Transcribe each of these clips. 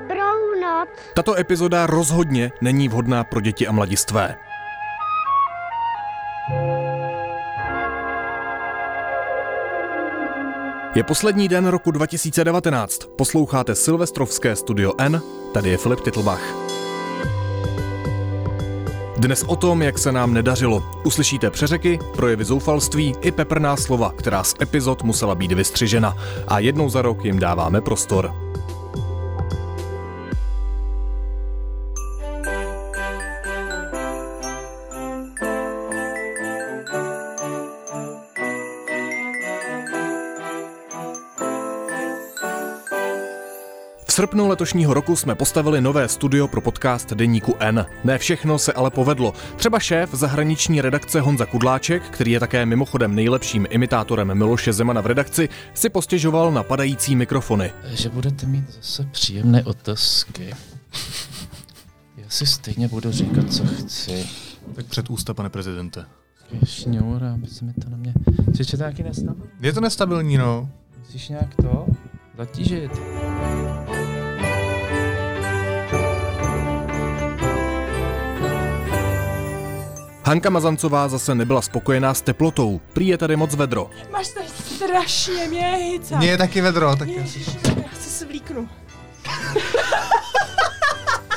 Dobrou noc. Tato epizoda rozhodně není vhodná pro děti a mladistvé. Je poslední den roku 2019. Posloucháte Silvestrovské studio N, tady je Filip Titlbach. Dnes o tom, jak se nám nedařilo. Uslyšíte přeřeky, projevy zoufalství i peprná slova, která z epizod musela být vystřižena. A jednou za rok jim dáváme prostor. Srpnu letošního roku jsme postavili nové studio pro podcast Deníku N. Ne všechno se ale povedlo. Třeba šéf zahraniční redakce Honza Kudláček, který je také mimochodem nejlepším imitátorem Miloše Zemana v redakci, si postěžoval na padající mikrofony. Že budete mít zase příjemné otázky. Já si stejně budu říkat, co chci. Tak před ústa, pane prezidente. Šňoura, aby se mi to na mě... Čiže to taky nestabilní? Je to nestabilní, no. Musíš nějak to zatížit. Hanka Mazancová zase nebyla spokojená s teplotou. Prý je tady moc vedro. Máš tady strašně měhica. Mně je taky vedro, tak já si... Ježiši, já se svlíknu.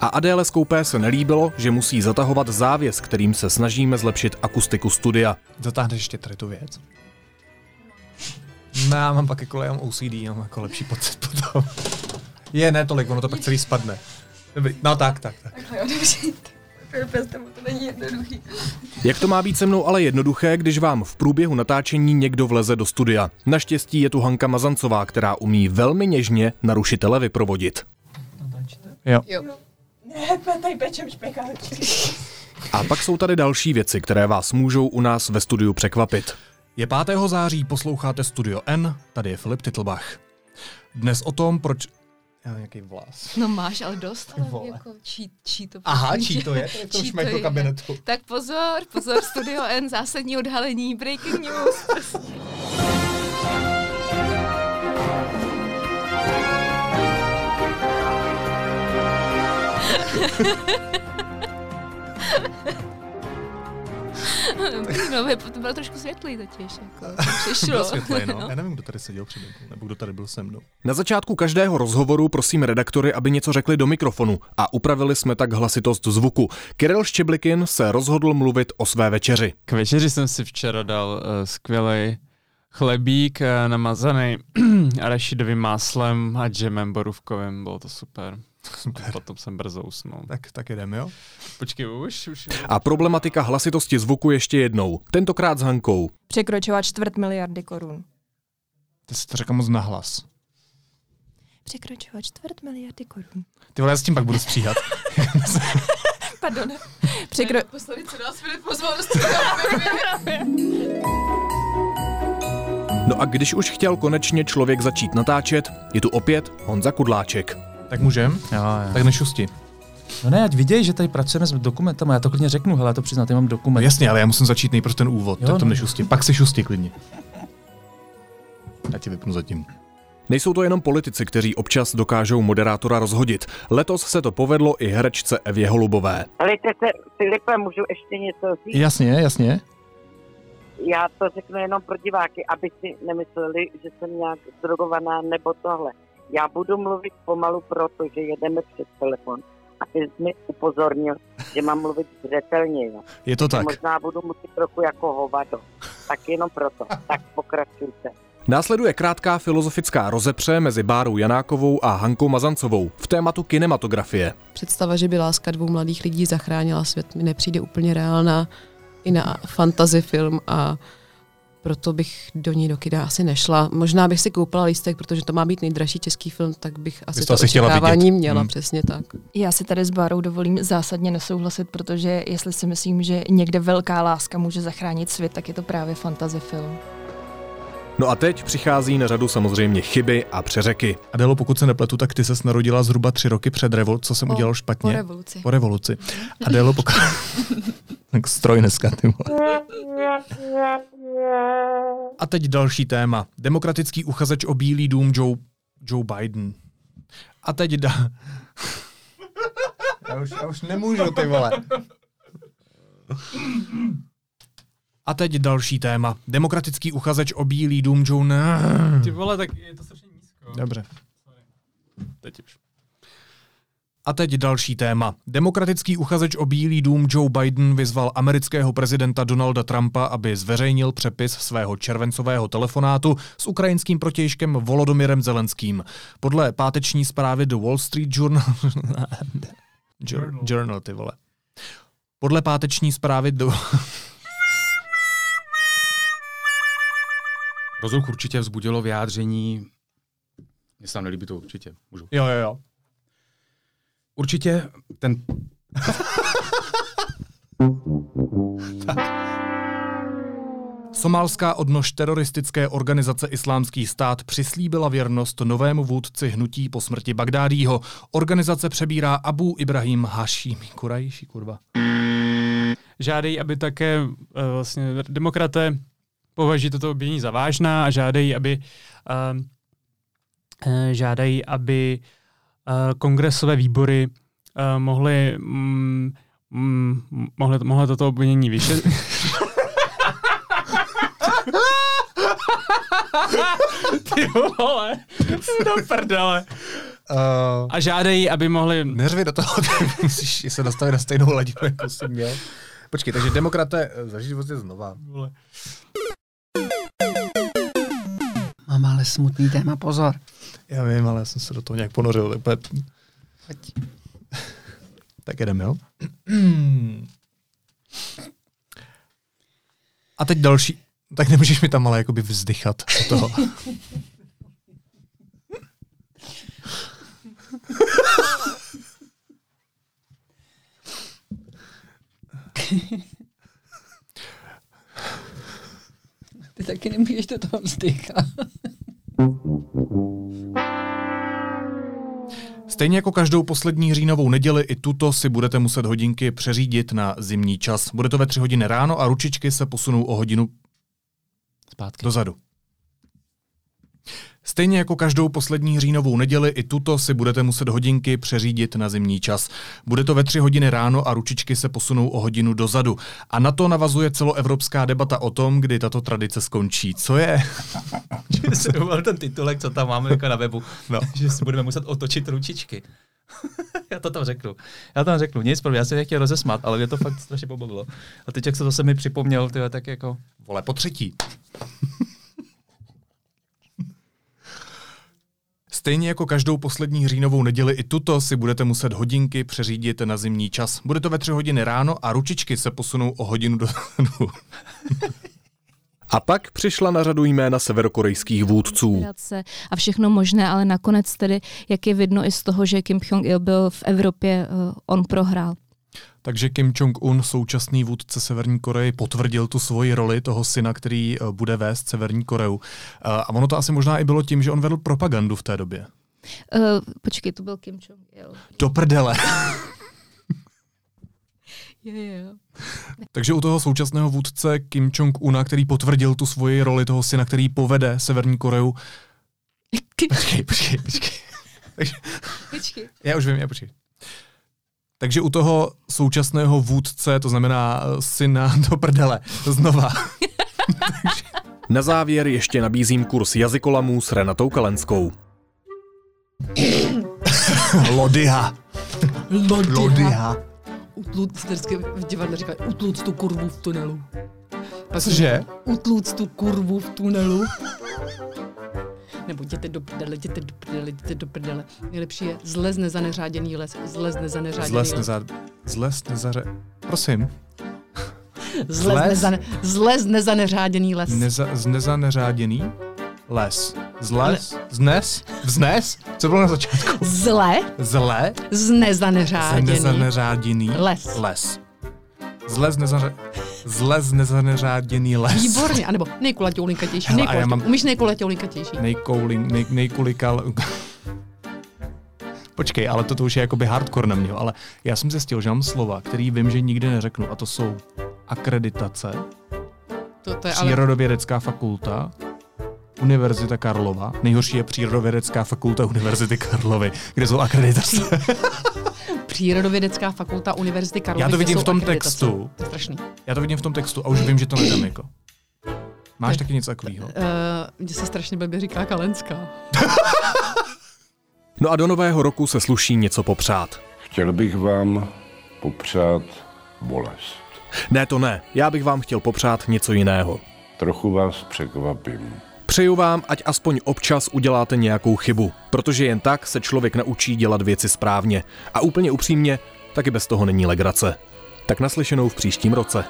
A Adéle Skoupé se nelíbilo, že musí zatahovat závěs, kterým se snažíme zlepšit akustiku studia. Zatáhneš ještě tady tu věc? No, já mám pak jako, já mám OCD, já mám jako lepší pocit potom. Je, ne tolik, ono to pak celý spadne. Dobrý, no tak, tak, tak. Takhle, jo, dobře. Tomu to není jednoduchý. Jak to má být se mnou ale jednoduché, když vám v průběhu natáčení někdo vleze do studia? Naštěstí je tu Hanka Mazancová, která umí velmi něžně narušitele vyprovodit. Jo. Jo. Ne, pe- tady pečem špekáčky. A pak jsou tady další věci, které vás můžou u nás ve studiu překvapit. Je 5. září, posloucháte Studio N, tady je Filip Titlbach. Dnes o tom, proč... Já mám nějaký vlas. No máš, ale dost, ale Vole. jako čí, čí to. Aha, prosím čí to je? To je v tom Čí to kabinetu. Tak pozor, pozor, Studio N, zásadní odhalení, breaking news. prostě. no, by- to bylo trošku světlý totiž, jako, to přišlo. Bylo světlej, no. Já nevím, kdo tady seděl přede mnou, nebo kdo tady byl se mnou. Na začátku každého rozhovoru prosím redaktory, aby něco řekli do mikrofonu a upravili jsme tak hlasitost zvuku. Kiril Ščeblikin se rozhodl mluvit o své večeři. K večeři jsem si včera dal uh, skvělý chlebík uh, namazaný arašidovým máslem a džemem borůvkovým, bylo to super. A potom jsem brzo usnul. Tak, tak jdeme, jo? Počkej, už, už. A problematika hlasitosti zvuku ještě jednou, tentokrát s Hankou. Překročovat čtvrt miliardy korun. Ty jsi to řekl moc nahlas. Překročovat čtvrt miliardy korun. Ty vole, já s tím pak budu stříhat. Pardon. Překro... Poslední, co nás Filip pozval do studia. No a když už chtěl konečně člověk začít natáčet, je tu opět Honza Kudláček. Tak můžem? Jo, jo. Tak nešusti. No ne, ať vidějí, že tady pracujeme s dokumentama, já to klidně řeknu, hele, já to přiznat, já mám No dokument. jasně, ale já musím začít nejprve ten úvod, Jo, tak to no. nešusti. Pak si šusti klidně. Já ti vypnu zatím. Nejsou to jenom politici, kteří občas dokážou moderátora rozhodit. Letos se to povedlo i herečce Evě Holubové. Helejte se, Filipe, můžu ještě něco říct? Jasně, jasně. Já to řeknu jenom pro diváky, aby si nemysleli, že jsem nějak zdrogovaná nebo tohle. Já budu mluvit pomalu, protože jedeme přes telefon. A ty jsi mi upozornil, že mám mluvit zřetelně. Jo. Je to tak. Možná budu muset trochu jako hovado. Tak jenom proto. Tak pokračujte. Následuje krátká filozofická rozepře mezi Bárou Janákovou a Hankou Mazancovou v tématu kinematografie. Představa, že by láska dvou mladých lidí zachránila svět, mi nepřijde úplně reálná i na fantasy film a proto bych do ní do kina asi nešla. Možná bych si koupila lístek, protože to má být nejdražší český film, tak bych asi to to asi chtěla očekávání vidět. měla, Hmm. přesně tak. Já si tady s Bárou dovolím zásadně nesouhlasit, protože jestli si myslím, že někde velká láska může zachránit svět, tak je to právě fantasy film. No a teď přichází na řadu samozřejmě chyby a přeřeky. Adelo, pokud se nepletu, tak ty ses narodila zhruba tři roky před revol, co jsem Po- udělal Po špatně. revoluci. Po revoluci. Adelo, pokud... tak stroj dneska, ty vole. A teď další téma. Demokratický uchazeč o Bílý dům Joe, Joe Biden. A teď dá... já, už, já už nemůžu, ty vole. A teď další téma. Demokratický uchazeč o Bílý dům Joe... Ty vole, tak je to strašně nízko. Dobře. Teď už. A teď další téma. Demokratický uchazeč o Bílý dům Joe Biden vyzval amerického prezidenta Donalda Trumpa, aby zveřejnil přepis svého červencového telefonátu s ukrajinským protějškem Volodomirem Zelenským. Podle páteční zprávy The Wall Street Journal... Journal. Journal, ty vole. Podle páteční zprávy do... Rozruch určitě vzbudilo vyjádření. Mně se tam nelíbí to určitě. Můžu. Jo, jo, jo. Určitě ten... Somálská odnož teroristické organizace Islámský stát přislíbila věrnost novému vůdci hnutí po smrti Bagdádího. Organizace přebírá Abu Ibrahim Hashimi. Kurajší, kurva. Žádají, aby také uh, vlastně demokraté považují toto obvinění za vážná a žádají, aby uh, uh, žádají, aby uh, kongresové výbory uh, mohly mm, mm, mohly, mohly toto obvinění vyšetřit. Ty vole, do prdele. Uh, A žádají, aby mohli... neřvi do toho, ty musíš se dostavit na stejnou ladinu, jako jsi měl. Počkej, takže demokraté zažít vlastně znova. Vole. Mám ale smutný téma, pozor. Já vím, ale já jsem se do toho nějak ponořil. Tak, bude... tak jedeme, jo? A teď další. Tak nemůžeš mi tam ale jakoby vzdychat toho. Ty taky nemůžeš do toho vzdychat. Stejně jako každou poslední říjnovou neděli, i tuto si budete muset hodinky přeřídit na zimní čas. Bude to ve tři hodiny ráno a ručičky se posunou o hodinu Zpátky. dozadu. Stejně jako každou poslední říjnovou neděli, i tuto si budete muset hodinky přeřídit na zimní čas. Bude to ve tři hodiny ráno a ručičky se posunou o hodinu dozadu. A na to navazuje celoevropská debata o tom, kdy tato tradice skončí. Co je? Že dovolil ten titulek, co tam máme jako na webu, No. že si budeme muset otočit ručičky. já to tam řeknu. Já tam řeknu. Nic, já jsem nechtěl rozesmat, ale mě to fakt strašně pobavilo. A teď, jak se to se mi připomněl, tyhle, tak jako... Vole, po třetí. Stejně jako každou poslední říjnovou neděli, i tuto si budete muset hodinky přeřídit na zimní čas. Bude to ve tři hodiny ráno a ručičky se posunou o hodinu dozadu. A pak přišla na řadu jména severokorejských vůdců. A všechno možné, ale nakonec tedy, jak je vidno i z toho, že Kim Jong-il byl v Evropě, uh, on prohrál. Takže Kim Jong-un, současný vůdce Severní Koreje, potvrdil tu svoji roli toho syna, který eh, bude vést Severní Koreu. Eh, A ono to asi možná i bylo tím, že on vedl propagandu v té době. Uh, počkej, to byl Kim Jong-il. Do prdele. Takže u toho současného vůdce Kim Jong-una, který potvrdil tu svoji roli toho syna, který povede Severní Koreu. Počkej, počkej, počkej. Takže, Počkej. já už vím, já počkej. Takže u toho současného vůdce, to znamená eh, syna do prdele, znova. Na závěr ještě nabízím kurz jazykolamů s Renatou Kalenskou. Lodyha. Lodyha. Utluc, vždycky v divadle říkají, utluc tu kurvu v tunelu. Pak Cože? Utluc tu kurvu v tunelu. Nebo jděte do prdele, jděte do prdele, jděte do prdele. Nejlepší je zlezne za neřáděný les, zlezne za neřáděný Zles les. neza... Zles nezaře... Prosím. Zlezne za, ne, zlezne za neřáděný les. Neza, z nezaneřáděný les. Zles? Znes? Vznes? Co bylo na začátku? Zle Zle? z nezaneřáděný Nezaneřáděný les. les. Zle z nezaře... Zle z nezaneřáděný les. Výborně, anebo nejkulatější, Hele, nejkulatější. mám- Umíš nejkulatější? Nejkoulin, nej, nejkulikal... Počkej, ale toto už je jakoby hardcore na mě, ale já jsem zjistil, že mám slova, který vím, že nikdy neřeknu, a to jsou akreditace, To, to je ale... přírodovědecká fakulta, Univerzita Karlova. Nejhorší je Přírodovědecká fakulta Univerzity Karlovy, kde jsou akreditace. Přírodovědecká fakulta Univerzity Karlovy. Já to vidím v tom akreditace. textu. To je strašný. Já to vidím v tom textu a už vím, že to nedám jako. Máš taky něco takového? Uh, mně se strašně blbě říká Kalenská. No a do nového roku se sluší něco popřát. Chtěl bych vám popřát bolest. Ne, to ne. Já bych vám chtěl popřát něco jiného. Trochu vás překvapím. Přeju vám, ať aspoň občas uděláte nějakou chybu, protože jen tak se člověk naučí dělat věci správně. A úplně upřímně, taky bez toho není legrace. Tak naslyšenou v příštím roce.